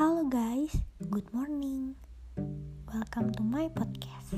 Halo guys, good morning. Welcome to my podcast.